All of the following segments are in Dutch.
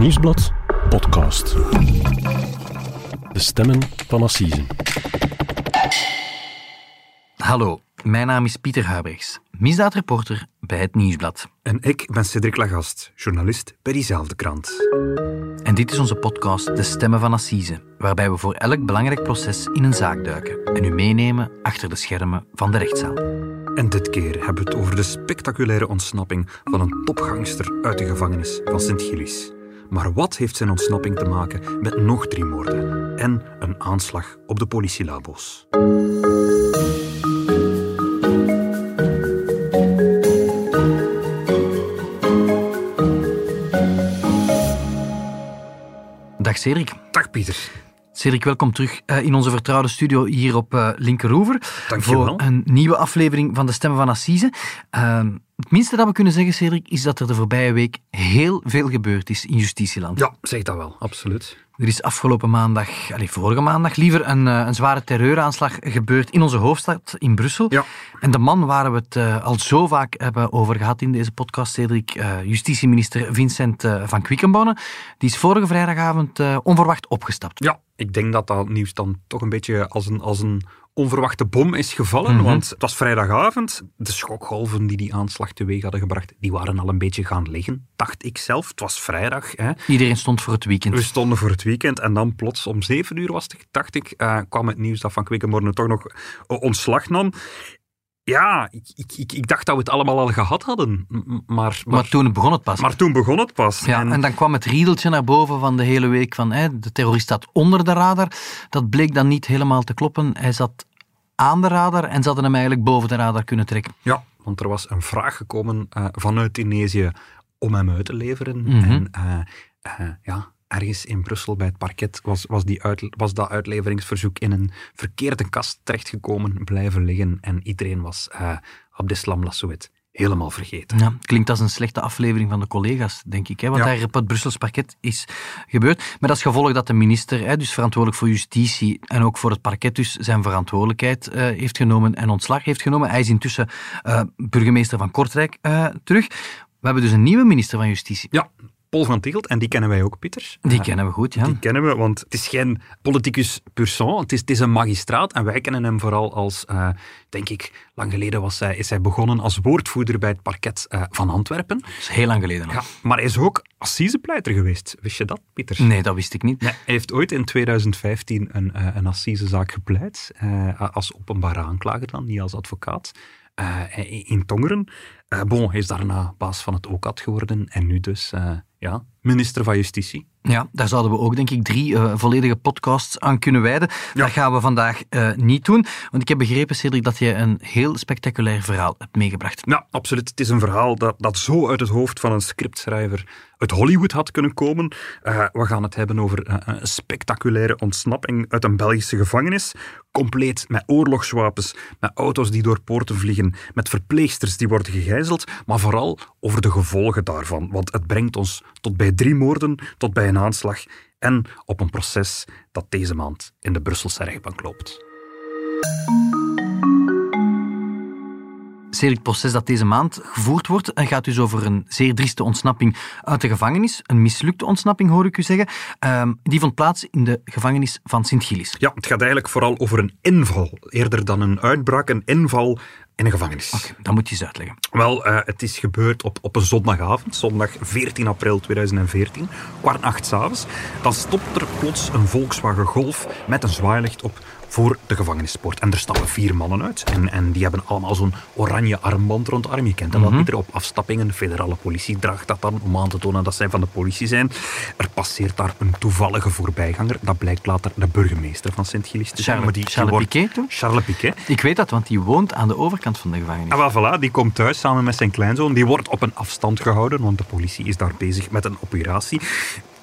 Nieuwsblad podcast. De stemmen van Assisen. Hallo, mijn naam is Pieter Huibrechts, misdaadreporter bij het Nieuwsblad. En ik ben Cedric Lagast, journalist bij diezelfde krant. En dit is onze podcast De Stemmen van Assise, waarbij we voor elk belangrijk proces in een zaak duiken en u meenemen achter de schermen van de rechtszaal. En dit keer hebben we het over de spectaculaire ontsnapping van een topgangster uit de gevangenis van Sint-Gilles. Maar wat heeft zijn ontsnapping te maken met nog drie moorden en een aanslag op de politielabo's? Dag Cedric. Dag Pieter. Cedric, welkom terug eh, in onze vertrouwde studio hier op uh, Linkeroever. Dankjewel. Voor een nieuwe aflevering van De Stemmen van Assise. Ehm, het minste dat we kunnen zeggen, Cedric, is dat er de voorbije week heel veel gebeurd is in justitieland. Ja, zeg dat wel, absoluut. Er is afgelopen maandag, allez, vorige maandag liever, een, eh, een zware terreuraanslag gebeurd in onze hoofdstad, in Brussel. Ja. En de man waar we het uh, al zo vaak hebben over gehad in deze podcast, Cedric, uh, justitieminister Vincent uh, van Quickenborne, die is vorige vrijdagavond onverwacht opgestapt. Ja, ik denk dat dat nieuws dan toch een beetje als een, als een onverwachte bom is gevallen. Mm -hmm. Want het was vrijdagavond. De schokgolven die die aanslag teweeg hadden gebracht, die waren al een beetje gaan liggen, dacht ik zelf. Het was vrijdag. Hè. Iedereen stond voor het weekend. We stonden voor het weekend en dan plots om zeven uur was het, dacht ik, uh, kwam het nieuws dat Van Quickenborne toch nog ontslag nam. Ja, ik, ik, ik, dacht dat we het allemaal al gehad hadden. Maar, maar, maar, toen begon het pas. Maar toen begon het pas. Ja, en, en dan kwam het riedeltje naar boven van de hele week van hè, de terrorist staat onder de radar. Dat bleek dan niet helemaal te kloppen. Hij zat aan de radar en ze hadden hem eigenlijk boven de radar kunnen trekken. Ja, want er was een vraag gekomen uh, vanuit Tunesië om hem uit te leveren. Mhm. En uh, uh, ja, ergens in Brussel bij het parket was, was, die uit, was dat uitleveringsverzoek in een verkeerde kast terechtgekomen, blijven liggen. En iedereen was uh, Abdeslam Lassouet helemaal vergeten. Ja, klinkt als een slechte aflevering van de collega's, denk ik. Hè, wat Ja. daar op het Brussels parket is gebeurd. Met als gevolg dat de minister, hè, dus verantwoordelijk voor justitie en ook voor het parket, dus zijn verantwoordelijkheid eh, heeft genomen en ontslag heeft genomen. Hij is intussen eh, burgemeester van Kortrijk terug. We hebben dus een nieuwe minister van Justitie. Ja, Paul van Tichelt, en die kennen wij ook, Pieter. Die Uh, kennen we goed, ja. Die kennen we, want het is geen politicus sang, het is, het is een magistraat en wij kennen hem vooral als, uh, denk ik, lang geleden was hij, is hij begonnen als woordvoerder bij het parket uh, van Antwerpen. Dat is heel lang geleden. Ja, maar hij is ook assisepleiter geweest. Wist je dat, Pieter? Nee, dat wist ik niet. Nee, hij heeft ooit in 2015 een, uh, een assisezaak gepleit, als openbare aanklager dan, niet als advocaat, uh, in Tongeren. Bon, hij is daarna baas van het OCAT geworden en nu dus ja, minister van Justitie. Ja, daar zouden we ook, denk ik, drie uh, volledige podcasts aan kunnen wijden. Ja. Dat gaan we vandaag niet doen. Want ik heb begrepen, Cedric, dat je een heel spectaculair verhaal hebt meegebracht. Ja, absoluut. Het is een verhaal dat, dat zo uit het hoofd van een scriptschrijver uit Hollywood had kunnen komen. We gaan het hebben over een spectaculaire ontsnapping uit een Belgische gevangenis. Compleet met oorlogswapens, met auto's die door poorten vliegen, met verpleegsters die worden gegijzeld, maar vooral over de gevolgen daarvan. Want het brengt ons tot bij drie moorden, tot bij een aanslag en op een proces dat deze maand in de Brusselse rechtbank loopt. Het proces dat deze maand gevoerd wordt gaat dus over een zeer drieste ontsnapping uit de gevangenis. Een mislukte ontsnapping, hoor ik u zeggen. Um, die vond plaats in de gevangenis van Sint-Gilles. Ja, het gaat eigenlijk vooral over een inval. Eerder dan een uitbraak, een inval in een gevangenis. Oké, okay, dat moet je eens uitleggen. Wel, uh, het is gebeurd op, op een zondagavond, zondag 14 april 2014, kwart acht s'avonds. Dan stopt er plots een Volkswagen Golf met een zwaailicht op voor de gevangenispoort. En er stappen vier mannen uit. En, en die hebben allemaal zo'n oranje armband rond de arm. Je kent dat mm -hmm. Op afstappingen. De federale politie draagt dat dan om aan te tonen dat zij van de politie zijn. Er passeert daar een toevallige voorbijganger. Dat blijkt later de burgemeester van Sint-Gilles te zijn. Die, Charles wordt, Piquet, toch? Charles Piquet. Ik weet dat, want die woont aan de overkant van de gevangenis. Ah, voilà, die komt thuis samen met zijn kleinzoon. Die wordt op een afstand gehouden, want de politie is daar bezig met een operatie.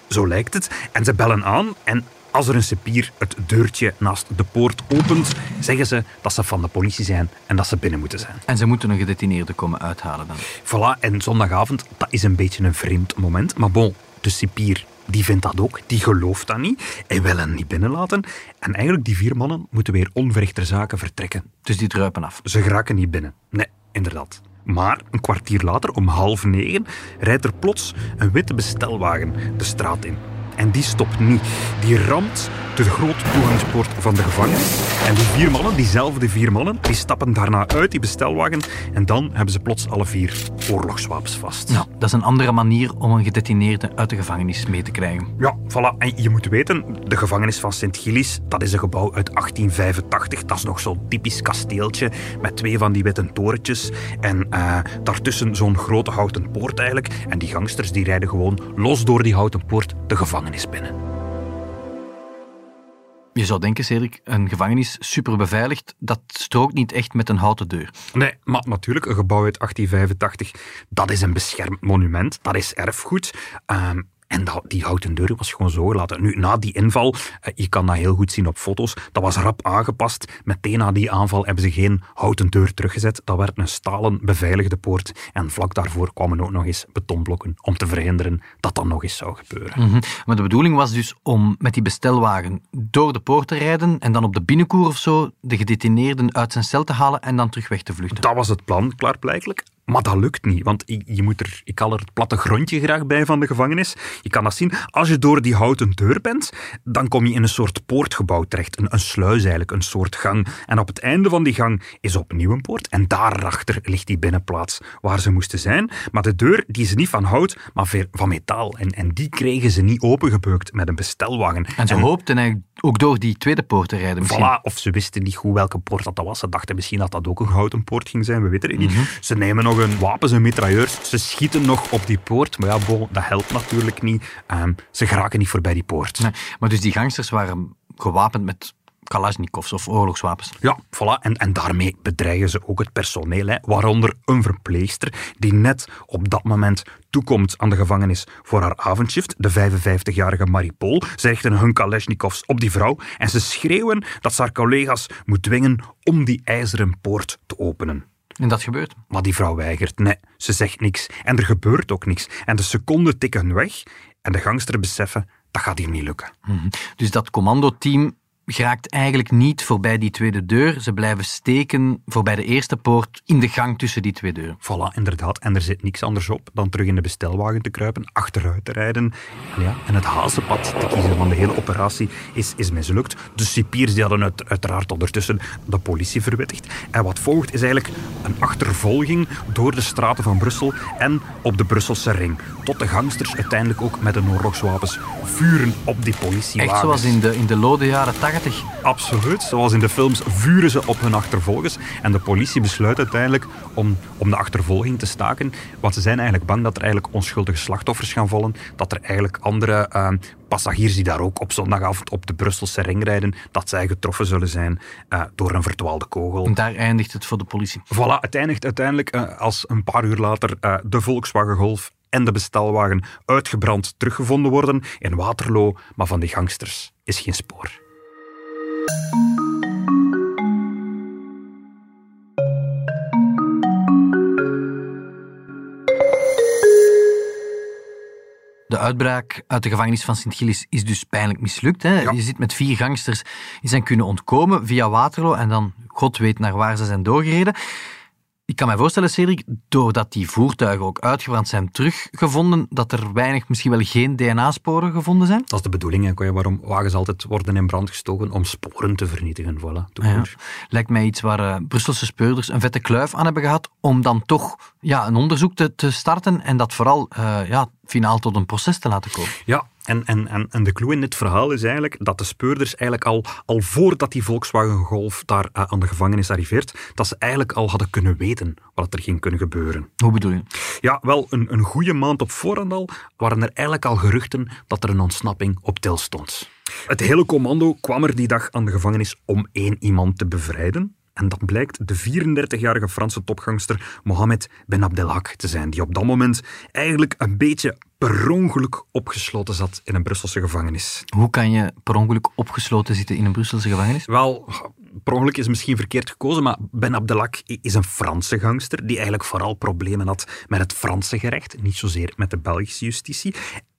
Zo lijkt het. En ze bellen aan en als er een cipier het deurtje naast de poort opent, zeggen ze dat ze van de politie zijn en dat ze binnen moeten zijn. En ze moeten een gedetineerde komen uithalen dan? Voilà, en zondagavond, dat is een beetje een vreemd moment. Maar bon, de cipier die vindt dat ook, die gelooft dat niet. Hij wil hen niet binnenlaten. En eigenlijk, die vier mannen moeten weer onverrichter zaken vertrekken. Dus die druipen af? Ze geraken niet binnen. Nee, inderdaad. Maar een kwartier later, om half negen, rijdt er plots een witte bestelwagen de straat in. En die stopt niet. Die ramt de grote toegangspoort van de gevangenis. En die vier mannen, diezelfde vier mannen, die stappen daarna uit die bestelwagen. En dan hebben ze plots alle vier oorlogswapens vast. Nou, dat is een andere manier om een gedetineerde uit de gevangenis mee te krijgen. Ja, voilà. En je moet weten, de gevangenis van Sint-Gillis, dat is een gebouw uit 1885. Dat is nog zo'n typisch kasteeltje met twee van die witte torentjes. En uh, daartussen zo'n grote houten poort eigenlijk. En die gangsters die rijden gewoon los door die houten poort de gevangenis binnen. Je zou denken, Cedric, een gevangenis super beveiligd, dat strookt niet echt met een houten deur. Nee, maar natuurlijk, een gebouw uit 1885, dat is een beschermd monument, dat is erfgoed. Um, en dat, die houten deur was gewoon zo gelaten. Nu, na die inval, eh, je kan dat heel goed zien op foto's, dat was rap aangepast. Meteen na die aanval hebben ze geen houten deur teruggezet. Dat werd een stalen beveiligde poort. En vlak daarvoor kwamen ook nog eens betonblokken om te verhinderen dat dat nog eens zou gebeuren. Mm -hmm. Maar de bedoeling was dus om met die bestelwagen door de poort te rijden en dan op de binnenkoer of zo de gedetineerden uit zijn cel te halen en dan terug weg te vluchten. Dat was het plan, klaarblijkelijk. Maar dat lukt niet, want je moet er, ik haal er het platte grondje graag bij van de gevangenis. Je kan dat zien. Als je door die houten deur bent, dan kom je in een soort poortgebouw terecht. Een, een sluis eigenlijk, een soort gang. En op het einde van die gang is opnieuw een poort. En daarachter ligt die binnenplaats waar ze moesten zijn. Maar de deur die is niet van hout, maar van metaal. En, en die kregen ze niet opengebeukt met een bestelwagen. En ze en, hoopten eigenlijk ook door die tweede poort te rijden misschien. Voilà, of ze wisten niet goed welke poort dat was. Ze dachten misschien dat dat ook een houten poort ging zijn, we weten het niet. Mm -hmm. Ze nemen nog een wapens en mitrailleurs. Ze schieten nog op die poort, maar ja, bon, dat helpt natuurlijk niet. Um, ze geraken niet voorbij die poort. Nee, maar dus die gangsters waren gewapend met Kalashnikovs of oorlogswapens. Ja, voilà. En, en daarmee bedreigen ze ook het personeel, hè. waaronder een verpleegster die net op dat moment toekomt aan de gevangenis voor haar avondshift, de 55-jarige Marie-Paul. Ze richten hun Kalashnikovs op die vrouw en ze schreeuwen dat ze haar collega's moet dwingen om die ijzeren poort te openen. En dat gebeurt? Maar die vrouw weigert. Nee, ze zegt niks. En er gebeurt ook niks. En de seconden tikken weg en de gangster beseffen, dat gaat hier niet lukken. -hmm. Dus dat commandoteam geraakt eigenlijk niet voorbij die tweede deur. Ze blijven steken voorbij de eerste poort in de gang tussen die twee deuren. Voilà, inderdaad. En er zit niks anders op dan terug in de bestelwagen te kruipen, achteruit te rijden. En, ja, en het hazenpad te kiezen van de hele operatie is, is mislukt. De cipiers die hadden uit, uiteraard ondertussen de politie verwittigd. En wat volgt is eigenlijk een achtervolging door de straten van Brussel en op de Brusselse ring. Tot de gangsters uiteindelijk ook met hun oorlogswapens vuren op die politiewagens. Echt zoals in de, in de lode jaren 80. Absoluut. Zoals in de films vuren ze op hun achtervolgers. En de politie besluit uiteindelijk om, om de achtervolging te staken. Want ze zijn eigenlijk bang dat er eigenlijk onschuldige slachtoffers gaan vallen. Dat er eigenlijk andere uh, passagiers die daar ook op zondagavond op de Brusselse ring rijden, dat zij getroffen zullen zijn uh, door een verdwaalde kogel. En daar eindigt het voor de politie. Voilà, het eindigt uiteindelijk uh, als een paar uur later de Volkswagen Golf en de bestelwagen uitgebrand teruggevonden worden in Waterloo, maar van die gangsters is geen spoor. De uitbraak uit de gevangenis van Sint-Gilles is dus pijnlijk mislukt. Hè? Ja. Je zit met vier gangsters die zijn kunnen ontkomen via Waterloo en dan God weet naar waar ze zijn doorgereden. Ik kan mij voorstellen, Cedric, doordat die voertuigen ook uitgebrand zijn teruggevonden, dat er weinig, misschien wel geen DNA-sporen gevonden zijn? Dat is de bedoeling. Hè. Waarom wagens altijd worden in brand gestoken? Om sporen te vernietigen. Voilà, ja. Lijkt mij iets waar uh, Brusselse speurders een vette kluif aan hebben gehad om dan toch ja, een onderzoek te, te starten en dat vooral uh, ja, finaal tot een proces te laten komen. Ja, en, en, en, de clue in dit verhaal is eigenlijk dat de speurders eigenlijk al, al voordat die Volkswagen Golf daar uh, aan de gevangenis arriveert, dat ze eigenlijk al hadden kunnen weten wat er ging kunnen gebeuren. Hoe bedoel je? Ja, wel, een, een goede maand op voorhand al waren er eigenlijk al geruchten dat er een ontsnapping op til stond. Het hele commando kwam er die dag aan de gevangenis om één iemand te bevrijden. En dat blijkt de 34-jarige Franse topgangster Mohamed Ben Abdelhak te zijn, die op dat moment eigenlijk een beetje per ongeluk opgesloten zat in een Brusselse gevangenis. Hoe kan je per ongeluk opgesloten zitten in een Brusselse gevangenis? Wel, per ongeluk is misschien verkeerd gekozen, maar Ben Abdelhak is een Franse gangster die eigenlijk vooral problemen had met het Franse gerecht, niet zozeer met de Belgische justitie.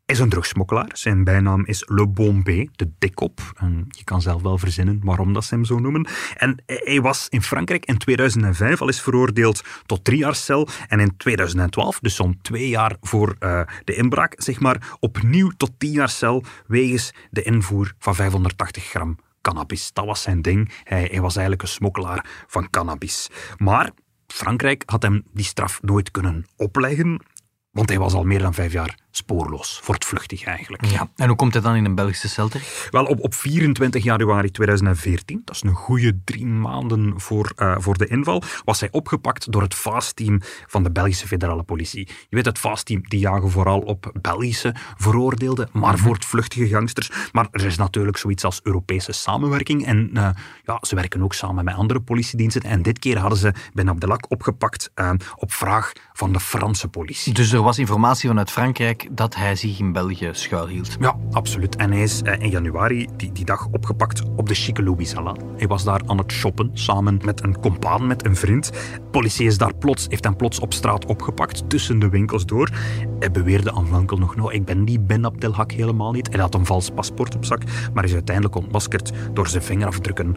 Is een drugsmokkelaar. Zijn bijnaam is Le Bombé, de dikop. En je kan zelf wel verzinnen waarom dat ze hem zo noemen. En hij was in Frankrijk in 2005 al eens veroordeeld tot drie jaar cel. En in 2012, dus zo'n twee jaar voor uh, de inbraak, zeg maar, opnieuw tot tien jaar cel wegens de invoer van 580 gram cannabis. Dat was zijn ding. Hij, hij was eigenlijk een smokkelaar van cannabis. Maar Frankrijk had hem die straf nooit kunnen opleggen, want hij was al meer dan vijf jaar spoorloos, voortvluchtig eigenlijk. Ja. En hoe komt hij dan in een Belgische cel Wel, op, op 24 januari 2014, dat is een goede drie maanden voor, uh, voor de inval, was hij opgepakt door het FAST-team van de Belgische federale politie. Je weet, het FAST-team, die jagen vooral op Belgische veroordeelden, maar mm voortvluchtige gangsters. Maar er is natuurlijk zoiets als Europese samenwerking en uh, ja, ze werken ook samen met andere politiediensten. En dit keer hadden ze Ben Abdelak opgepakt uh, op vraag van de Franse politie. Dus er was informatie vanuit Frankrijk dat hij zich in België schuilhield. Ja, absoluut. En hij is eh, in januari die, die dag opgepakt op de chique Louis Hij was daar aan het shoppen samen met een compaan, met een vriend. politie is daar plots, heeft hem plots op straat opgepakt, tussen de winkels door. Hij beweerde aanvankelijk nog, nou, ik ben die Ben Abdelhak helemaal niet. Hij had een vals paspoort op zak, maar is uiteindelijk ontmaskerd door zijn vingerafdrukken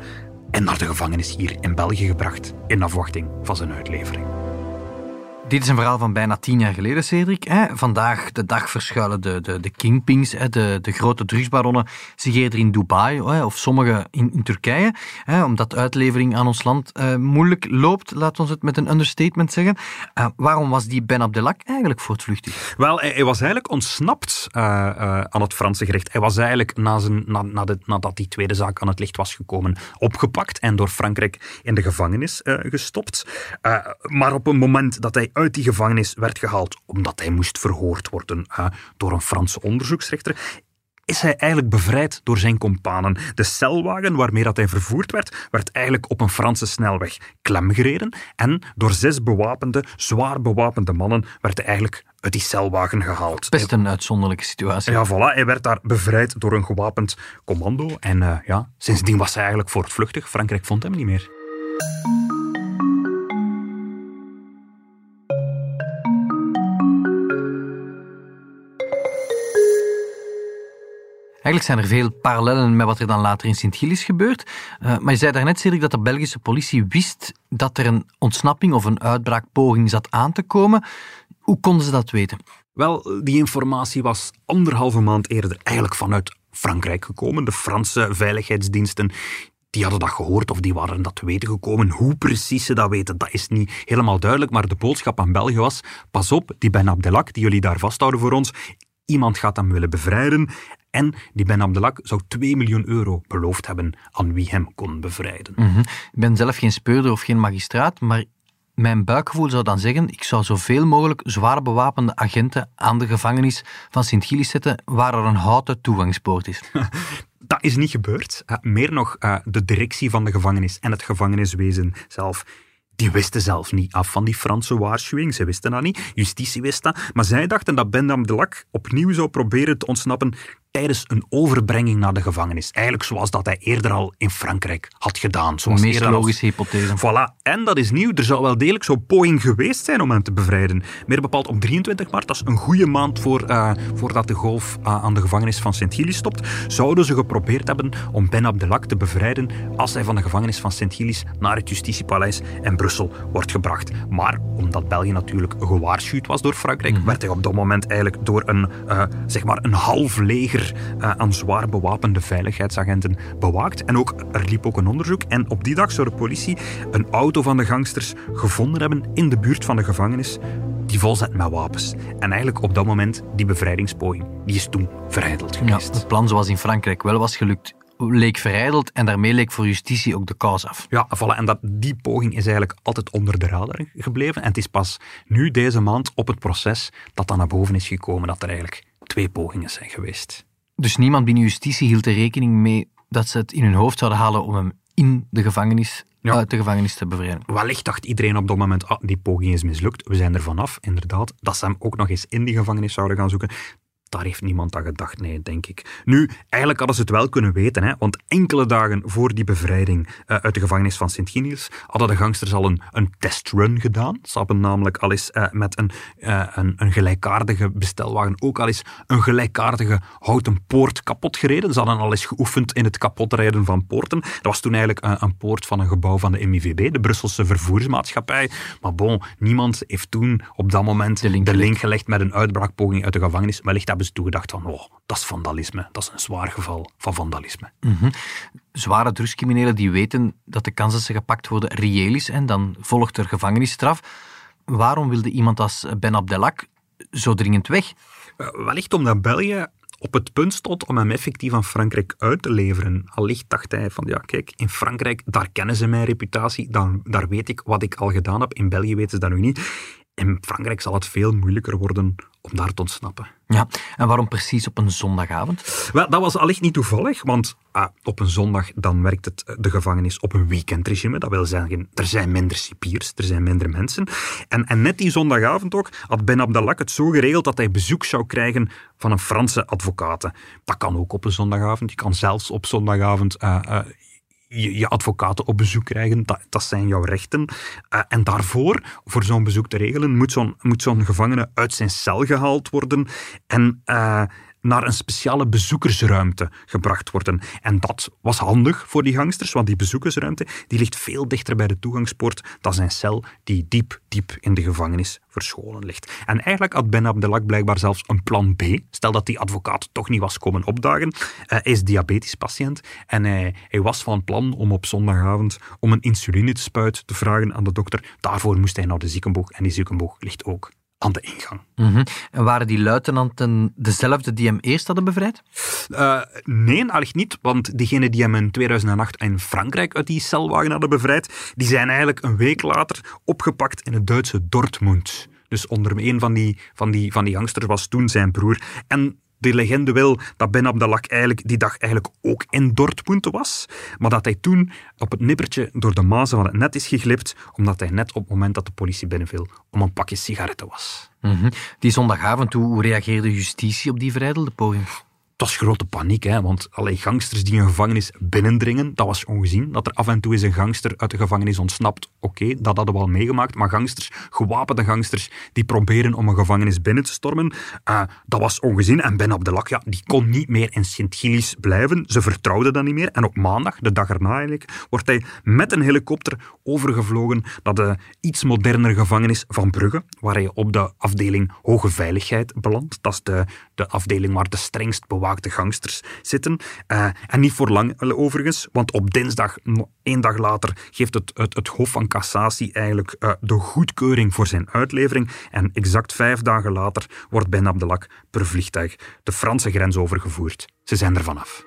en naar de gevangenis hier in België gebracht in afwachting van zijn uitlevering. Dit is een verhaal van bijna tien jaar geleden, Cedric. Vandaag de dag verschuilen de, de, de kingpings, de, de grote drugsbaronnen, zich eerder in Dubai of sommige in, in Turkije. Omdat uitlevering aan ons land eh, moeilijk loopt, laten we het met een understatement zeggen. Eh, waarom was die Ben Abdelak eigenlijk voortvluchtig? Wel, hij, was eigenlijk ontsnapt uh, aan het Franse gerecht. Hij was eigenlijk na zijn, na, na de, nadat die tweede zaak aan het licht was gekomen, opgepakt en door Frankrijk in de gevangenis gestopt. maar op een moment dat hij uit die gevangenis werd gehaald omdat hij moest verhoord worden door een Franse onderzoeksrechter, is hij eigenlijk bevrijd door zijn kompanen. De celwagen waarmee dat hij vervoerd werd, werd eigenlijk op een Franse snelweg klemgereden en door zes bewapende, zwaar bewapende mannen werd hij eigenlijk uit die celwagen gehaald. Best een uitzonderlijke situatie. Ja, voilà. Hij werd daar bevrijd door een gewapend commando en uh, ja, sindsdien was hij eigenlijk voortvluchtig. Frankrijk vond hem niet meer. Eigenlijk zijn er veel parallellen met wat er dan later in Sint-Gilles gebeurt. Uh, maar je zei daarnet, Cedric, dat de Belgische politie wist dat er een ontsnapping of een uitbraakpoging zat aan te komen. Hoe konden ze dat weten? Wel, die informatie was anderhalve maand eerder eigenlijk vanuit Frankrijk gekomen. De Franse veiligheidsdiensten die hadden dat gehoord of die waren dat weten gekomen. Hoe precies ze dat weten, dat is niet helemaal duidelijk. Maar de boodschap aan België was: pas op, die Ben Abdelak, die jullie daar vasthouden voor ons, iemand gaat hem willen bevrijden. En die Ben Abdelak zou 2 miljoen euro beloofd hebben aan wie hem kon bevrijden. Mhm. Ik ben zelf geen speurder of geen magistraat, maar mijn buikgevoel zou dan zeggen, ik zou zoveel mogelijk zwaar bewapende agenten aan de gevangenis van Sint-Gilles zetten, waar er een houten toegangspoort is. Dat is niet gebeurd. Uh, meer nog, uh, de directie van de gevangenis en het gevangeniswezen zelf die wisten zelf niet af van die Franse waarschuwing. Ze wisten dat niet. Justitie wist dat. Maar zij dachten dat Ben Abdelak opnieuw zou proberen te ontsnappen tijdens een overbrenging naar de gevangenis. Eigenlijk zoals dat hij eerder al in Frankrijk had gedaan. Zoals meest logische hypothese. Voilà. En dat is nieuw. Er zou wel degelijk zo'n poging geweest zijn om hem te bevrijden. Meer bepaald op 23 maart, dat is een goede maand voor, uh, voordat de golf uh, aan de gevangenis van Sint-Gilles stopt, zouden ze geprobeerd hebben om Ben Abdelak te bevrijden als hij van de gevangenis van Sint-Gilles naar het Justitiepaleis in Brussel wordt gebracht. Maar omdat België natuurlijk gewaarschuwd was door Frankrijk, mm werd hij op dat moment eigenlijk door een, uh, zeg maar een half leger uh, aan zwaar bewapende veiligheidsagenten bewaakt. En ook, er liep ook een onderzoek. En op die dag zou de politie een auto van de gangsters gevonden hebben in de buurt van de gevangenis die vol zat met wapens. En eigenlijk op dat moment, die bevrijdingspoging, die is toen verijdeld geweest. Ja, het plan zoals in Frankrijk wel was gelukt, leek verijdeld en daarmee leek voor justitie ook de kous af. Ja, voilà. en dat, die poging is eigenlijk altijd onder de radar gebleven. En het is pas nu deze maand op het proces dat dan naar boven is gekomen dat er eigenlijk twee pogingen zijn geweest. Dus niemand binnen justitie hield er rekening mee dat ze het in hun hoofd zouden halen om hem in de gevangenis, uit de gevangenis te bevrijden. Wellicht dacht iedereen op dat moment, ah, die poging is mislukt, we zijn er vanaf, inderdaad. Dat ze hem ook nog eens in die gevangenis zouden gaan zoeken, daar heeft niemand aan gedacht, nee, denk ik. Nu, eigenlijk hadden ze het wel kunnen weten, hè, want enkele dagen voor die bevrijding uh, uit de gevangenis van Sint-Ginius hadden de gangsters al een, een testrun gedaan. Ze hadden namelijk al eens uh, met een, uh, een, een, gelijkaardige bestelwagen ook al eens een gelijkaardige houten poort kapot gereden. Ze hadden al eens geoefend in het kapotrijden van poorten. Dat was toen eigenlijk een poort van een gebouw van de MIVB, de Brusselse vervoersmaatschappij. Maar bon, niemand heeft toen op dat moment de link, de link gelegd met een uitbraakpoging uit de gevangenis. Wellicht hebben ze toegedacht van, oh, dat is vandalisme. Dat is een zwaar geval van vandalisme. Mm -hmm. Zware drugscriminelen die weten dat de kans dat ze gepakt worden reëel is en dan volgt er gevangenisstraf. Waarom wilde iemand als Ben Abdelak zo dringend weg? Uh, wellicht omdat België op het punt stond om hem effectief aan Frankrijk uit te leveren. Allicht dacht hij van, ja kijk, in Frankrijk, daar kennen ze mijn reputatie, dan, daar weet ik wat ik al gedaan heb. In België weten ze dat nog niet. In Frankrijk zal het veel moeilijker worden om daar te ontsnappen. Ja, en waarom precies op een zondagavond? Wel, dat was allicht niet toevallig, want ah, op een zondag dan werkt het, de gevangenis op een weekendregime. Dat wil zeggen, er zijn minder cipiers, er zijn minder mensen. En, en net die zondagavond ook had Ben Abdelak het zo geregeld dat hij bezoek zou krijgen van een Franse advocaat. Dat kan ook op een zondagavond. Je kan zelfs op zondagavond uh, uh, je, advocaten op bezoek krijgen. Dat, dat zijn jouw rechten. Uh, en daarvoor, voor zo'n bezoek te regelen, moet zo'n gevangene uit zijn cel gehaald worden. En uh, naar een speciale bezoekersruimte gebracht worden. En dat was handig voor die gangsters, want die bezoekersruimte die ligt veel dichter bij de toegangspoort dan zijn cel die diep, diep in de gevangenis verscholen ligt. En eigenlijk had Ben Abdelak blijkbaar zelfs een plan B. Stel dat die advocaat toch niet was komen opdagen. Hij is diabetisch patiënt en hij, hij was van plan om op zondagavond om een insulinespuit te vragen aan de dokter. Daarvoor moest hij naar de ziekenboeg en die ziekenboeg ligt ook aan de ingang. Mm -hmm. En waren die luitenanten dezelfde die hem eerst hadden bevrijd? Uh, nee, eigenlijk niet, want diegenen die hem in 2008 in Frankrijk uit die celwagen hadden bevrijd, die zijn eigenlijk een week later opgepakt in het Duitse Dortmund. Dus onder een van die, van die, van die gangsters was toen zijn broer. En de legende wil dat Ben Abdelak eigenlijk die dag eigenlijk ook in Dortmund was, maar dat hij toen op het nippertje door de mazen van het net is geglipt, omdat hij net op het moment dat de politie binnenviel om een pakje sigaretten was. -hmm. Die zondagavond, hoe reageerde justitie op die verrijdelde poging? Was grote paniek, hè, want alle gangsters die een gevangenis binnendringen, dat was ongezien. Dat er af en toe eens een gangster uit de gevangenis ontsnapt, oké, dat hadden we al meegemaakt. Maar gangsters, gewapende gangsters, die proberen om een gevangenis binnen te stormen, uh, dat was ongezien. En Ben Abdelak, ja, die kon niet meer in Sint-Gilles blijven. Ze vertrouwden dat niet meer. En op maandag, de dag erna eigenlijk, wordt hij met een helikopter overgevlogen naar de iets modernere gevangenis van Brugge, waar hij op de afdeling Hoge Veiligheid belandt. Dat is de, de afdeling waar de strengst bewaakte de gangsters zitten. Uh, en niet voor lang overigens, want op dinsdag, één dag later, geeft het, het, het Hof van Cassatie eigenlijk uh, de goedkeuring voor zijn uitlevering. En exact vijf dagen later wordt Ben Abdelak per vliegtuig de Franse grens overgevoerd. Ze zijn er vanaf.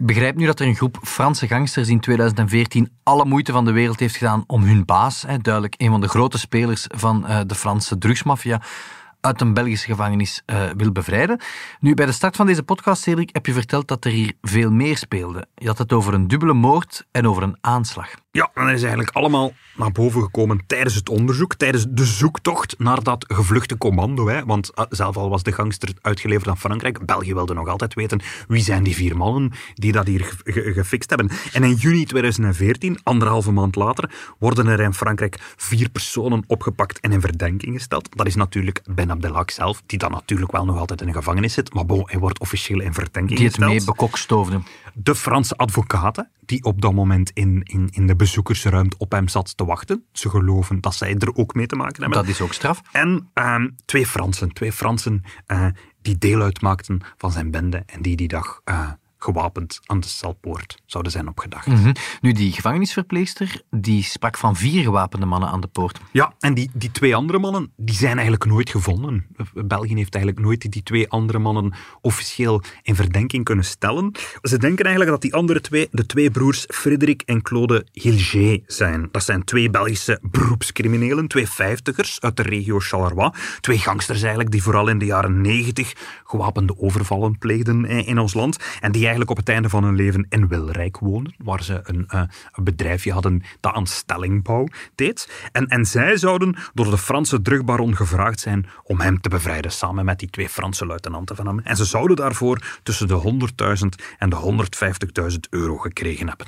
Begrijp nu dat er een groep Franse gangsters in 2014 alle moeite van de wereld heeft gedaan om hun baas, duidelijk een van de grote spelers van uh, de Franse drugsmafia, uit een Belgische gevangenis uh, wil bevrijden. Nu, bij de start van deze podcast, Cedric, heb je verteld dat er hier veel meer speelde. Je had het over een dubbele moord en over een aanslag. Ja, en dat is eigenlijk allemaal naar boven gekomen tijdens het onderzoek, tijdens de zoektocht naar dat gevluchte commando. Hè. Want uh, zelf al was de gangster uitgeleverd aan Frankrijk. België wilde nog altijd weten wie zijn die vier mannen die dat hier ge gefixt hebben. En in juni 2014, anderhalve maand later, worden er in Frankrijk vier personen opgepakt en in verdenking gesteld. Dat is natuurlijk Abdelhak zelf, die dan natuurlijk wel nog altijd in de gevangenis zit. Maar bon, hij wordt officieel in verdenking die gesteld. Die het mee bekokstoofde. De Franse advocaten, die op dat moment in, in, in de bezoekersruimte op hem zat te wachten. Ze geloven dat zij er ook mee te maken hebben. Dat is ook straf. En uh, twee Fransen, twee Fransen uh, die deel uitmaakten van zijn bende en die die dag uh, gewapend aan de celpoort zouden zijn opgedacht. Mm -hmm. Nu, die gevangenisverpleegster, die sprak van vier gewapende mannen aan de poort. Ja, en die, die twee andere mannen, die zijn eigenlijk nooit gevonden. België heeft eigenlijk nooit die twee andere mannen officieel in verdenking kunnen stellen. Ze denken eigenlijk dat die andere twee, de twee broers Frederik en Claude Hilger zijn. Dat zijn twee Belgische beroepscriminelen, twee vijftigers uit de regio Charleroi. Twee gangsters eigenlijk, die vooral in de jaren negentig gewapende overvallen pleegden in ons land. En die eigenlijk op het einde van hun leven in Wilrijk woonden, waar ze een, uh, een bedrijfje hadden dat aan stellingbouw deed. En, en zij zouden door de Franse drugbaron gevraagd zijn om hem te bevrijden, samen met die twee Franse luitenanten van hem. En ze zouden daarvoor tussen de 100.000 en de 150.000 euro gekregen hebben.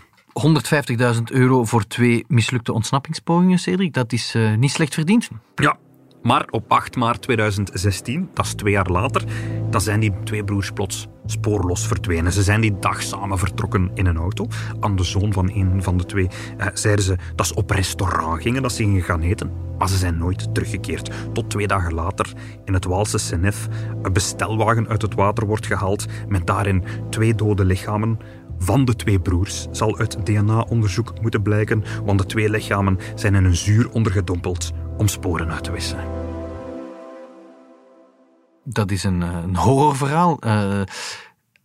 150.000 euro voor twee mislukte ontsnappingspogingen, Cedric, dat is uh, niet slecht verdiend. Ja, maar op 8 maart 2016, dat is twee jaar later, dan zijn die twee broers plots spoorloos verdwenen. Ze zijn die dag samen vertrokken in een auto. Aan de zoon van een van de twee eh, zeiden ze dat ze op restaurant gingen, dat ze gingen gaan eten. Maar ze zijn nooit teruggekeerd. Tot twee dagen later in het Waalse Senef een bestelwagen uit het water wordt gehaald met daarin twee dode lichamen van de twee broers zal uit DNA-onderzoek moeten blijken, want de twee lichamen zijn in een zuur ondergedompeld om sporen uit te wissen. Dat is een, eh, een horrorverhaal. Uh,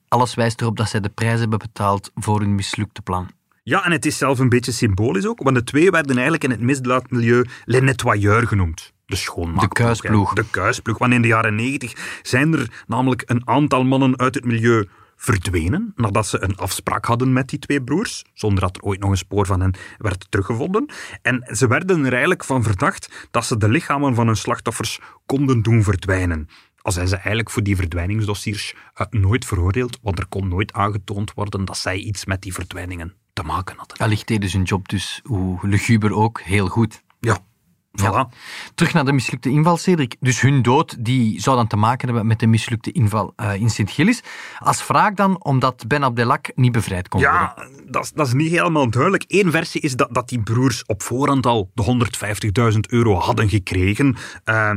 alles wijst erop dat zij de prijs hebben betaald voor hun mislukte plan. Ja, en het is zelf een beetje symbolisch ook, want de twee werden eigenlijk in het misdaadmilieu les nettoyeurs genoemd. De schoonmaakploeg. De kuisploeg. De kuisploeg. Want in de jaren negentig zijn er namelijk een aantal mannen uit het milieu verdwenen nadat ze een afspraak hadden met die twee broers, zonder dat er ooit nog een spoor van hen werd teruggevonden. En ze werden er eigenlijk van verdacht dat ze de lichamen van hun slachtoffers konden doen verdwijnen. Al zijn ze eigenlijk voor die verdwijningsdossiers uh, nooit veroordeeld, want er kon nooit aangetoond worden dat zij iets met die verdwijningen te maken hadden. Allicht deden ze hun job dus, hoe luguber ook, heel goed. Ja, Voilà. Terug naar de mislukte inval, Cedric. Dus hun dood die zou dan te maken hebben met de mislukte inval uh, in Sint-Gillis. Als wraak dan omdat Ben Abdelak niet bevrijd kon ja, worden. Ja, dat, dat, is niet helemaal duidelijk. Eén versie is dat, dat die broers op voorhand al de 150.000 euro hadden gekregen uh,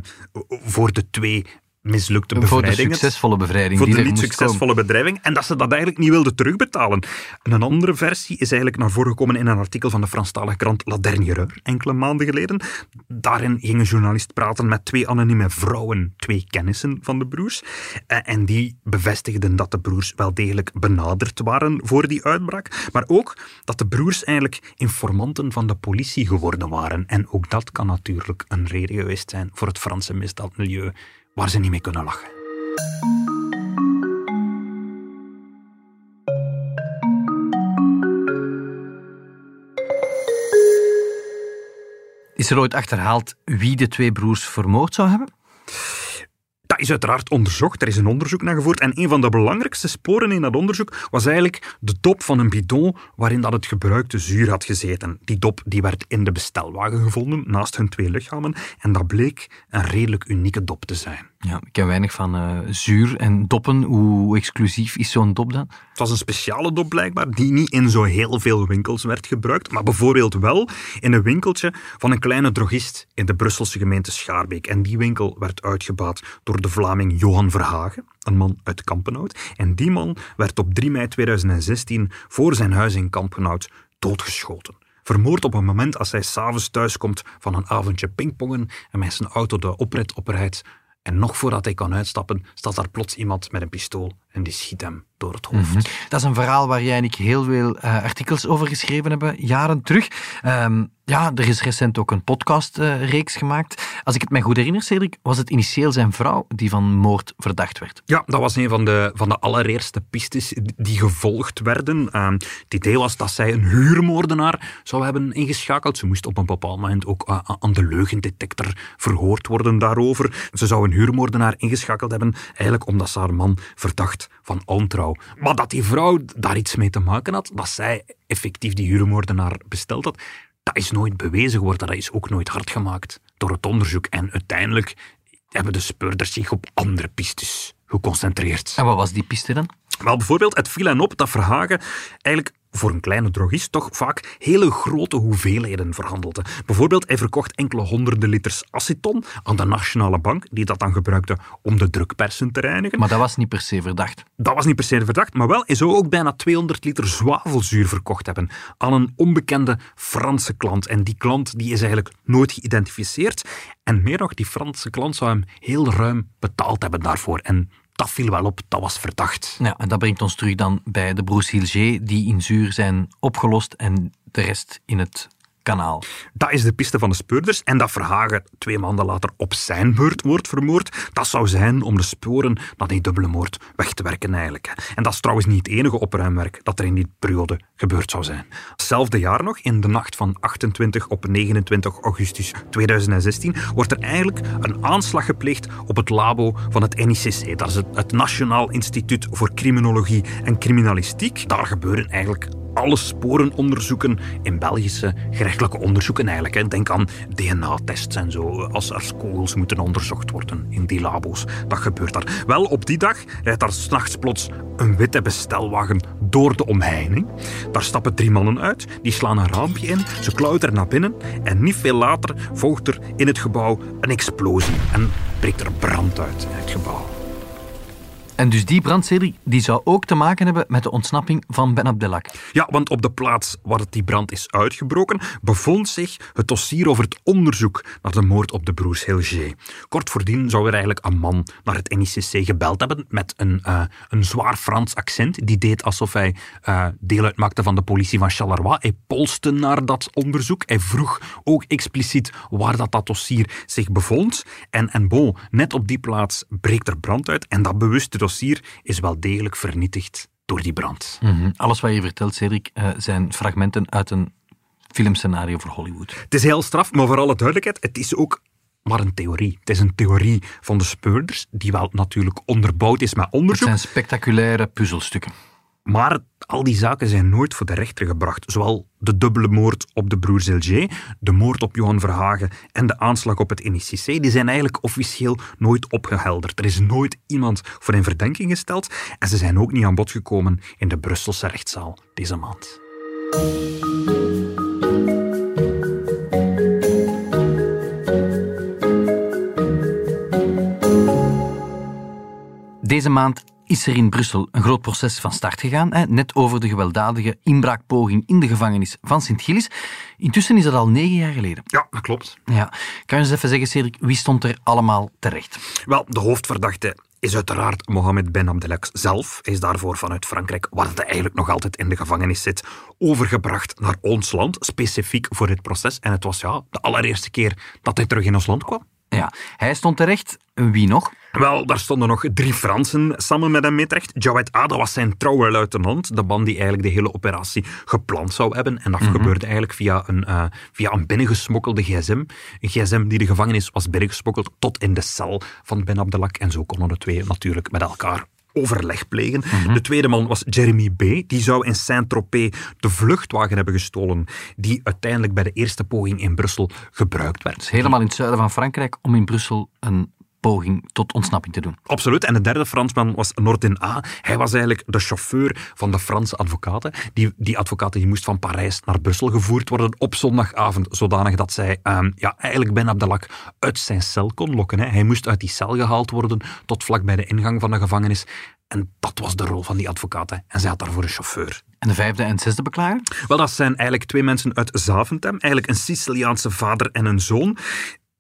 voor de twee mislukte bevrijding. Voor de succesvolle bevrijding. Voor die de niet succesvolle bedrijving. En dat ze dat eigenlijk niet wilden terugbetalen. En een andere versie is eigenlijk naar voren gekomen in een artikel van de Franstalige krant La Dernière enkele maanden geleden. Daarin ging een journalist praten met twee anonieme vrouwen, twee kennissen van de broers. Eh, en die bevestigden dat de broers wel degelijk benaderd waren voor die uitbraak. Maar ook dat de broers eigenlijk informanten van de politie geworden waren. En ook dat kan natuurlijk een reden geweest zijn voor het Franse misdaadmilieu waar ze niet mee kunnen lachen. Is er ooit achterhaald wie de twee broers vermoord zou hebben? Dat is uiteraard onderzocht, er is een onderzoek naar gevoerd. En een van de belangrijkste sporen in dat onderzoek was eigenlijk de dop van een bidon waarin dat het gebruikte zuur had gezeten. Die dop die werd in de bestelwagen gevonden, naast hun twee lichamen. En dat bleek een redelijk unieke dop te zijn. Ja, ik ken weinig van uh, zuur en doppen. Hoe exclusief is zo'n dop dan? Het was een speciale dop blijkbaar, die niet in zo heel veel winkels werd gebruikt, maar bijvoorbeeld wel in een winkeltje van een kleine drogist in de Brusselse gemeente Schaarbeek. En die winkel werd uitgebaat door de Vlaming Johan Verhagen, een man uit Kampenhout. En die man werd op 3 mei 2016 voor zijn huis in Kampenhout doodgeschoten. Vermoord op een moment als hij s'avonds thuiskomt van een avondje pingpongen en met zijn auto de oprit oprijdt. En nog voordat hij kan uitstappen, staat daar plots iemand met een pistool en die schiet hem door het hoofd. Mhm. Dat is een verhaal waar jij en ik heel veel uh, artikels over geschreven hebben, jaren terug. Um, ja, er is recent ook een podcastreeks gemaakt. Als ik het mij goed herinner, Cedric, was het initieel zijn vrouw die van moord verdacht werd. Ja, dat was een van de, van de allereerste pistes die gevolgd werden. Uh, het idee was dat zij een huurmoordenaar zou hebben ingeschakeld. Ze moest op een bepaald moment ook uh, aan de leugendetector verhoord worden daarover. Ze zou een huurmoordenaar ingeschakeld hebben, eigenlijk omdat ze haar man verdacht van ontrouw. Maar dat die vrouw daar iets mee te maken had, dat zij effectief die huurmoordenaar besteld had, dat is nooit bewezen geworden. Dat is ook nooit hard gemaakt door het onderzoek. En uiteindelijk hebben de speurders zich op andere pistes geconcentreerd. En wat was die piste dan? Wel, bijvoorbeeld, het viel hen op dat Verhagen eigenlijk voor een kleine drogist toch vaak hele grote hoeveelheden verhandelde. Bijvoorbeeld, hij verkocht enkele honderden liters aceton aan de Nationale Bank, die dat dan gebruikte om de drukpersen te reinigen. Maar dat was niet per se verdacht. Dat was niet per se verdacht, maar wel, hij zou ook bijna 200 liter zwavelzuur verkocht hebben aan een onbekende Franse klant. En die klant die is eigenlijk nooit geïdentificeerd. En meer nog, die Franse klant zou hem heel ruim betaald hebben daarvoor. En dat viel wel op, dat was verdacht. Ja, en dat brengt ons terug dan bij de broers Hilger, die in zuur zijn opgelost en de rest in het Dat is de piste van de speurders. En dat Verhagen twee maanden later op zijn beurt wordt vermoord, dat zou zijn om de sporen naar die dubbele moord weg te werken eigenlijk. En dat is trouwens niet het enige opruimwerk dat er in die periode gebeurd zou zijn. Hetzelfde jaar nog, in de nacht van 28 op 29 augustus 2016, wordt er eigenlijk een aanslag gepleegd op het labo van het NICC. Dat is het, het Nationaal Instituut voor Criminologie en Criminalistiek. Daar gebeuren eigenlijk alle sporenonderzoeken in Belgische gerechtelijke onderzoeken eigenlijk. Hè. Denk aan DNA-tests en zo, als er kogels moeten onderzocht worden in die labo's. Dat gebeurt daar. Wel, op die dag rijdt daar s'nachts plots een witte bestelwagen door de omheining. Daar stappen drie mannen uit, die slaan een raampje in, ze klauteren naar binnen en niet veel later volgt er in het gebouw een explosie en breekt er brand uit in het gebouw. En dus die brandserie die zou ook te maken hebben met de ontsnapping van Ben Abdelak. Ja, want op de plaats waar die brand is uitgebroken, bevond zich het dossier over het onderzoek naar de moord op de broers Hilger. Kort voordien zou er eigenlijk een man naar het NICC gebeld hebben met een, uh, een zwaar Frans accent. Die deed alsof hij uh, deel uitmaakte van de politie van Charleroi. Hij polste naar dat onderzoek. Hij vroeg ook expliciet waar dat, dat dossier zich bevond. En, en bon, net op die plaats breekt er brand uit en dat bewuste dossier is wel degelijk vernietigd door die brand. Mm -hmm. Alles wat je vertelt, Cedric, uh, zijn fragmenten uit een filmscenario voor Hollywood. Het is heel straf, maar voor alle duidelijkheid, het is ook maar een theorie. Het is een theorie van de speurders, die wel natuurlijk onderbouwd is met onderzoek. Het zijn spectaculaire puzzelstukken. Maar al die zaken zijn nooit voor de rechter gebracht. Zowel de dubbele moord op de broers Ilger, de moord op Johan Verhagen en de aanslag op het NICC, die zijn eigenlijk officieel nooit opgehelderd. Er is nooit iemand voor in verdenking gesteld en ze zijn ook niet aan bod gekomen in de Brusselse rechtszaal deze maand. Deze maand is er in Brussel een groot proces van start gegaan, hè, net over de gewelddadige inbraakpoging in de gevangenis van Sint-Gilles. Intussen is dat al negen jaar geleden. Ja, dat klopt. Ja. Kan je eens even zeggen, Cedric, wie stond er allemaal terecht? Wel, de hoofdverdachte is uiteraard Mohamed Ben Abdelak zelf. Hij is daarvoor vanuit Frankrijk, waar hij eigenlijk nog altijd in de gevangenis zit, overgebracht naar ons land, specifiek voor dit proces. En het was ja, de allereerste keer dat hij terug in ons land kwam. Ja, hij stond terecht. Wie nog? Wel, daar stonden nog drie Fransen samen met hem mee terecht. Jawed A, dat was zijn trouwe luitenant, de man die eigenlijk de hele operatie gepland zou hebben. En dat mm-hmm. gebeurde eigenlijk via een, uh, via een binnengesmokkelde gsm. Een gsm die de gevangenis was binnengesmokkeld tot in de cel van Ben Abdelak. En zo konden de twee natuurlijk met elkaar overleg plegen. Mm-hmm. De tweede man was Jeremy B. Die zou in Saint-Tropez de vluchtwagen hebben gestolen die uiteindelijk bij de eerste poging in Brussel gebruikt werd. Dus helemaal in het zuiden van Frankrijk om in Brussel een poging tot ontsnapping te doen. Absoluut. En de derde Fransman was Nordin A. Hij was eigenlijk de chauffeur van de Franse advocaten. Die, die advocaten die moest van Parijs naar Brussel gevoerd worden op zondagavond, zodanig dat zij um, ja, eigenlijk Ben Abdelak uit zijn cel kon lokken. Hè. Hij moest uit die cel gehaald worden tot vlak bij de ingang van de gevangenis. En dat was de rol van die advocaten. En zij had daarvoor een chauffeur. En de vijfde en zesde beklager? Wel, dat zijn eigenlijk twee mensen uit Zaventem. Eigenlijk een Siciliaanse vader en een zoon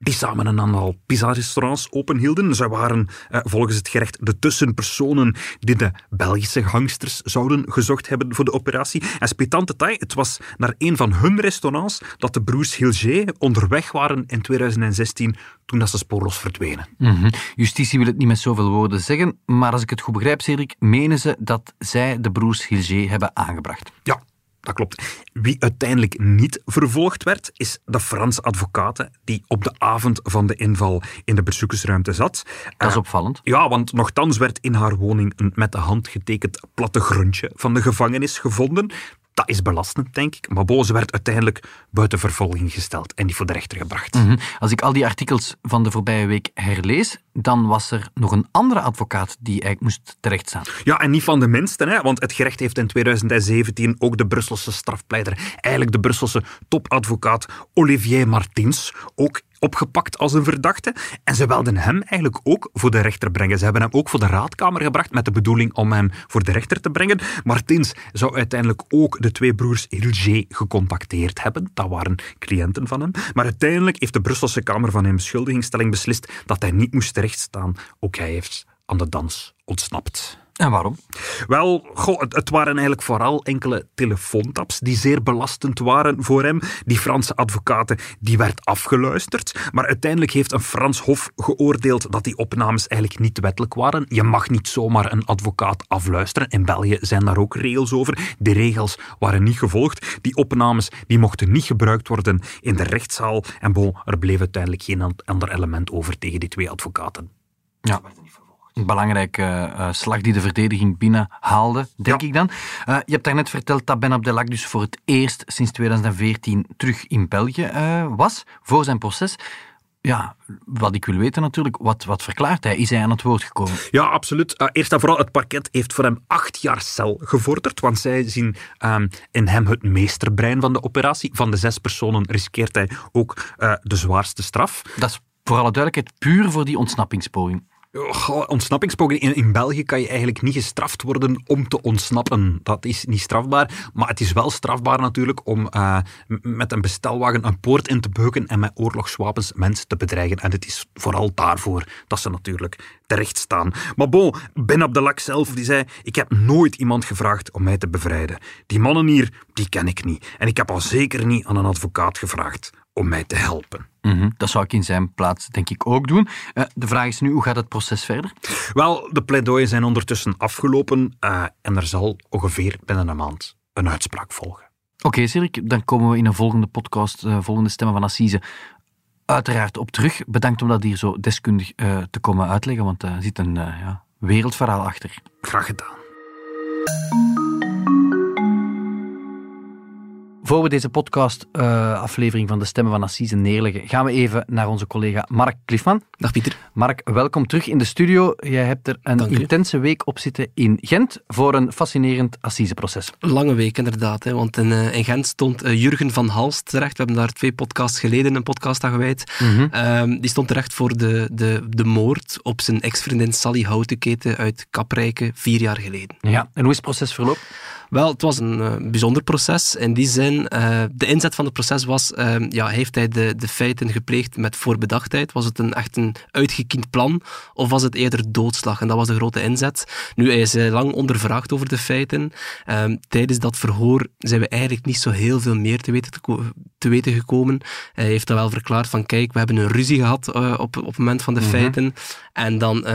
die samen een aantal pizza-restaurants openhielden. Zij waren eh, volgens het gerecht de tussenpersonen die de Belgische gangsters zouden gezocht hebben voor de operatie. En spitante detail, het was naar een van hun restaurants dat de broers Hilger onderweg waren in 2016 toen dat ze spoorloos verdwenen. Mm-hmm. Justitie wil het niet met zoveel woorden zeggen, maar als ik het goed begrijp, Cedric, menen ze dat zij de broers Hilger hebben aangebracht. Ja, dat klopt. Wie uiteindelijk niet vervolgd werd, is de Franse advocate die op de avond van de inval in de bezoekersruimte zat. Dat is uh, opvallend. Ja, want nogthans werd in haar woning een met de hand getekend plattegrondje van de gevangenis gevonden. Dat is belastend, denk ik. Maar Boze werd uiteindelijk buiten vervolging gesteld en niet voor de rechter gebracht. Mm-hmm. Als ik al die artikels van de voorbije week herlees, dan was er nog een andere advocaat die eigenlijk moest terechtstaan. Ja, en niet van de minste, hè, want het gerecht heeft in 2017 ook de Brusselse strafpleiter, eigenlijk de Brusselse topadvocaat Olivier Martins, ook opgepakt als een verdachte. En ze wilden hem eigenlijk ook voor de rechter brengen. Ze hebben hem ook voor de raadkamer gebracht met de bedoeling om hem voor de rechter te brengen. Martins zou uiteindelijk ook de twee broers Hilger gecontacteerd hebben. Dat waren cliënten van hem. Maar uiteindelijk heeft de Brusselse Kamer van Beschuldigingsstelling beslist dat hij niet moest terechtstaan. Ook hij heeft aan de dans ontsnapt. En waarom? Wel, goh, het, het, waren eigenlijk vooral enkele telefoontaps die zeer belastend waren voor hem. Die Franse advocaten, die werd afgeluisterd. Maar uiteindelijk heeft een Frans hof geoordeeld dat die opnames eigenlijk niet wettelijk waren. Je mag niet zomaar een advocaat afluisteren. In België zijn daar ook regels over. Die regels waren niet gevolgd. Die opnames die mochten niet gebruikt worden in de rechtszaal. En bon, er bleef uiteindelijk geen ander element over tegen die twee advocaten. Ja. Een belangrijke uh, slag die de verdediging binnenhaalde, denk ik dan. Uh, je hebt daarnet verteld dat Ben Abdelak dus voor het eerst sinds 2014 terug in België uh, was, voor zijn proces. Ja, wat ik wil weten natuurlijk, wat, wat verklaart hij? Is hij aan het woord gekomen? Ja, absoluut. eerst en vooral, het parket heeft voor hem acht jaar cel gevorderd, want zij zien um, in hem het meesterbrein van de operatie. Van de zes personen riskeert hij ook de zwaarste straf. Dat is voor alle duidelijkheid puur voor die ontsnappingspoging. Ontsnappingspoging in, in België kan je eigenlijk niet gestraft worden om te ontsnappen. Dat is niet strafbaar. Maar het is wel strafbaar natuurlijk om uh, met een bestelwagen een poort in te beuken en met oorlogswapens mensen te bedreigen. En het is vooral daarvoor dat ze natuurlijk terecht staan. Maar bon, Ben Abdelak zelf die zei: Ik heb nooit iemand gevraagd om mij te bevrijden. Die mannen hier, die ken ik niet. En ik heb al zeker niet aan een advocaat gevraagd om mij te helpen. Mm Dat zou ik in zijn plaats denk ik ook doen. Uh, de vraag is nu, hoe gaat het proces verder? Wel, de pleidooien zijn ondertussen afgelopen uh, en er zal ongeveer binnen een maand een uitspraak volgen. Oké, okay, Sirik, dan komen we in een volgende podcast, uh, volgende Stemmen van Assise, uiteraard op terug. Bedankt om dat hier zo deskundig te komen uitleggen, want er zit een ja, wereldverhaal achter. Graag gedaan. Voor we deze podcast-aflevering van de Stemmen van Assise neerleggen, gaan we even naar onze collega Mark Cliffman. Dag Pieter. Mark, welkom terug in de studio. Jij hebt er een intense week op zitten in Gent voor een fascinerend assiseproces. Lange week inderdaad, hè, want in, uh, in, Gent stond uh, Jurgen van Halst terecht. We hebben daar twee podcasts geleden een podcast aan gewijd. Mm -hmm. die stond terecht voor de, de, de moord op zijn ex-vriendin Sally Houtenketen uit Kaprijke vier jaar geleden. Ja, en hoe is het proces verlopen? Wel, het was een uh, bijzonder proces. In die zin, uh, de inzet van het proces was, uh, ja, heeft hij de, de feiten gepleegd met voorbedachtheid? Was het een, echt een uitgekiend plan? Of was het eerder doodslag? En dat was de grote inzet. Nu, hij is lang ondervraagd over de feiten. Ehm, tijdens dat verhoor zijn we eigenlijk niet zo heel veel meer te weten, te, te weten gekomen. Hij heeft dat wel verklaard van, kijk, we hebben een ruzie gehad op, op het moment van de mhm. feiten. En dan,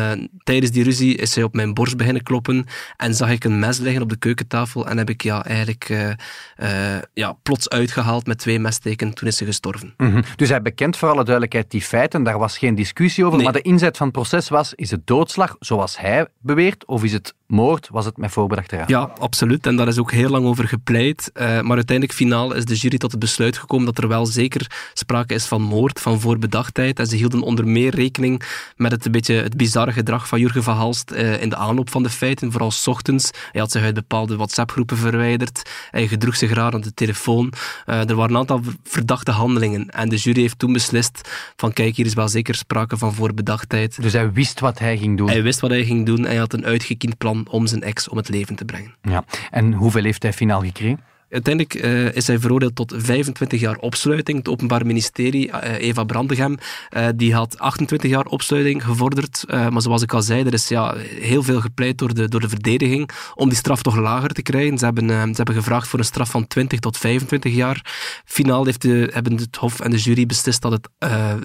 tijdens die ruzie, is hij op mijn borst beginnen kloppen en zag ik een mes liggen op de keukentafel en heb ik ja, eigenlijk uh, uh, ja, plots uitgehaald met twee messteken. Toen is ze gestorven. Mm -hmm. Dus hij bekent voor alle duidelijkheid die feiten, daar was geen discussie over. Nee. Maar de inzet van het proces was, is het doodslag zoals hij beweert, of is het moord? Was het met voorbedachte raad? Ja, absoluut. En daar is ook heel lang over gepleit. Uh, maar uiteindelijk finaal is de jury tot het besluit gekomen dat er wel zeker sprake is van moord, van voorbedachtheid. En ze hielden onder meer rekening met het een beetje het bizarre gedrag van Jurgen van Halst in de aanloop van de feiten. Vooral s ochtends. Hij had zich uit bepaalde WhatsApp groepen verwijderd. Hij gedroeg zich raar aan de telefoon. Uh, er waren een aantal verdachte handelingen. En de jury heeft toen beslist van kijk, hier is wel zeker sprake van voorbedachtheid. Dus hij wist wat hij ging doen? Hij wist wat hij ging doen en hij had een uitgekiend plan om zijn ex om het leven te brengen. Ja. En hoeveel heeft hij finaal gekregen? Uiteindelijk uh, is hij veroordeeld tot 25 jaar opsluiting. Het Openbaar Ministerie, uh, Eva Brandegem, uh, die had 28 jaar opsluiting gevorderd. maar zoals ik al zei, er is ja, heel veel gepleit door de, door de verdediging om die straf toch lager te krijgen. Ze hebben, ze hebben gevraagd voor een straf van 20 tot 25 jaar. Finaal heeft de, hebben het Hof en de jury beslist dat het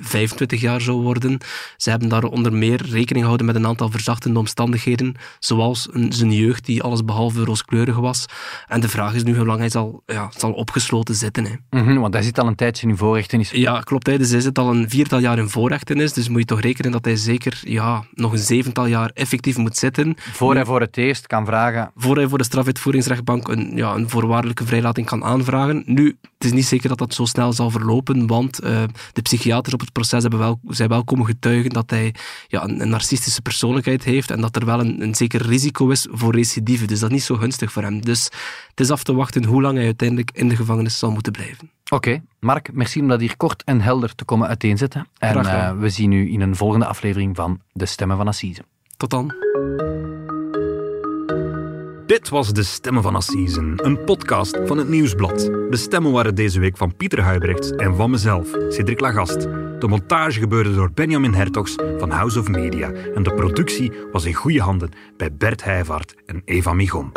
25 jaar zou worden. Ze hebben daar onder meer rekening gehouden met een aantal verzachtende omstandigheden, zoals een, zijn jeugd die alles behalve rooskleurig was. En de vraag is nu hoe lang hij zal, ja, zal opgesloten zitten. Hè. Mm -hmm, want hij zit al een tijdje in voorrechtenis. Ja, klopt. Hè. Dus hij zit al een viertal jaar in voorrechtenis. Dus moet je toch rekenen dat hij zeker ja, nog een zevental jaar effectief moet zitten. Voor hij voor het eerst kan vragen. Voor hij voor de strafuitvoeringsrechtbank een, ja, een voorwaardelijke vrijlating kan aanvragen. Nu, het is niet zeker dat dat zo snel zal verlopen, want uh, de psychiaters op het proces hebben wel, zijn wel komen getuigen dat hij ja, een, een narcistische persoonlijkheid heeft en dat er wel een, een zeker risico is voor recidive. Dus dat is niet zo gunstig voor hem. Dus het is af te wachten hoe lang hij uiteindelijk in de gevangenis zal moeten blijven. Oké, okay. Mark, merci om dat hier kort en helder te komen uiteenzetten. En uh, we zien u in een volgende aflevering van De Stemmen van Assise. Tot dan. Dit was De Stemmen van Assisen, een podcast van het Nieuwsblad. De stemmen waren deze week van Pieter Huibrechts en van mezelf, Cedric Lagast. De montage gebeurde door Benjamin Hertogs van House of Media en de productie was in goede handen bij Bert Heijvaart en Eva Michom.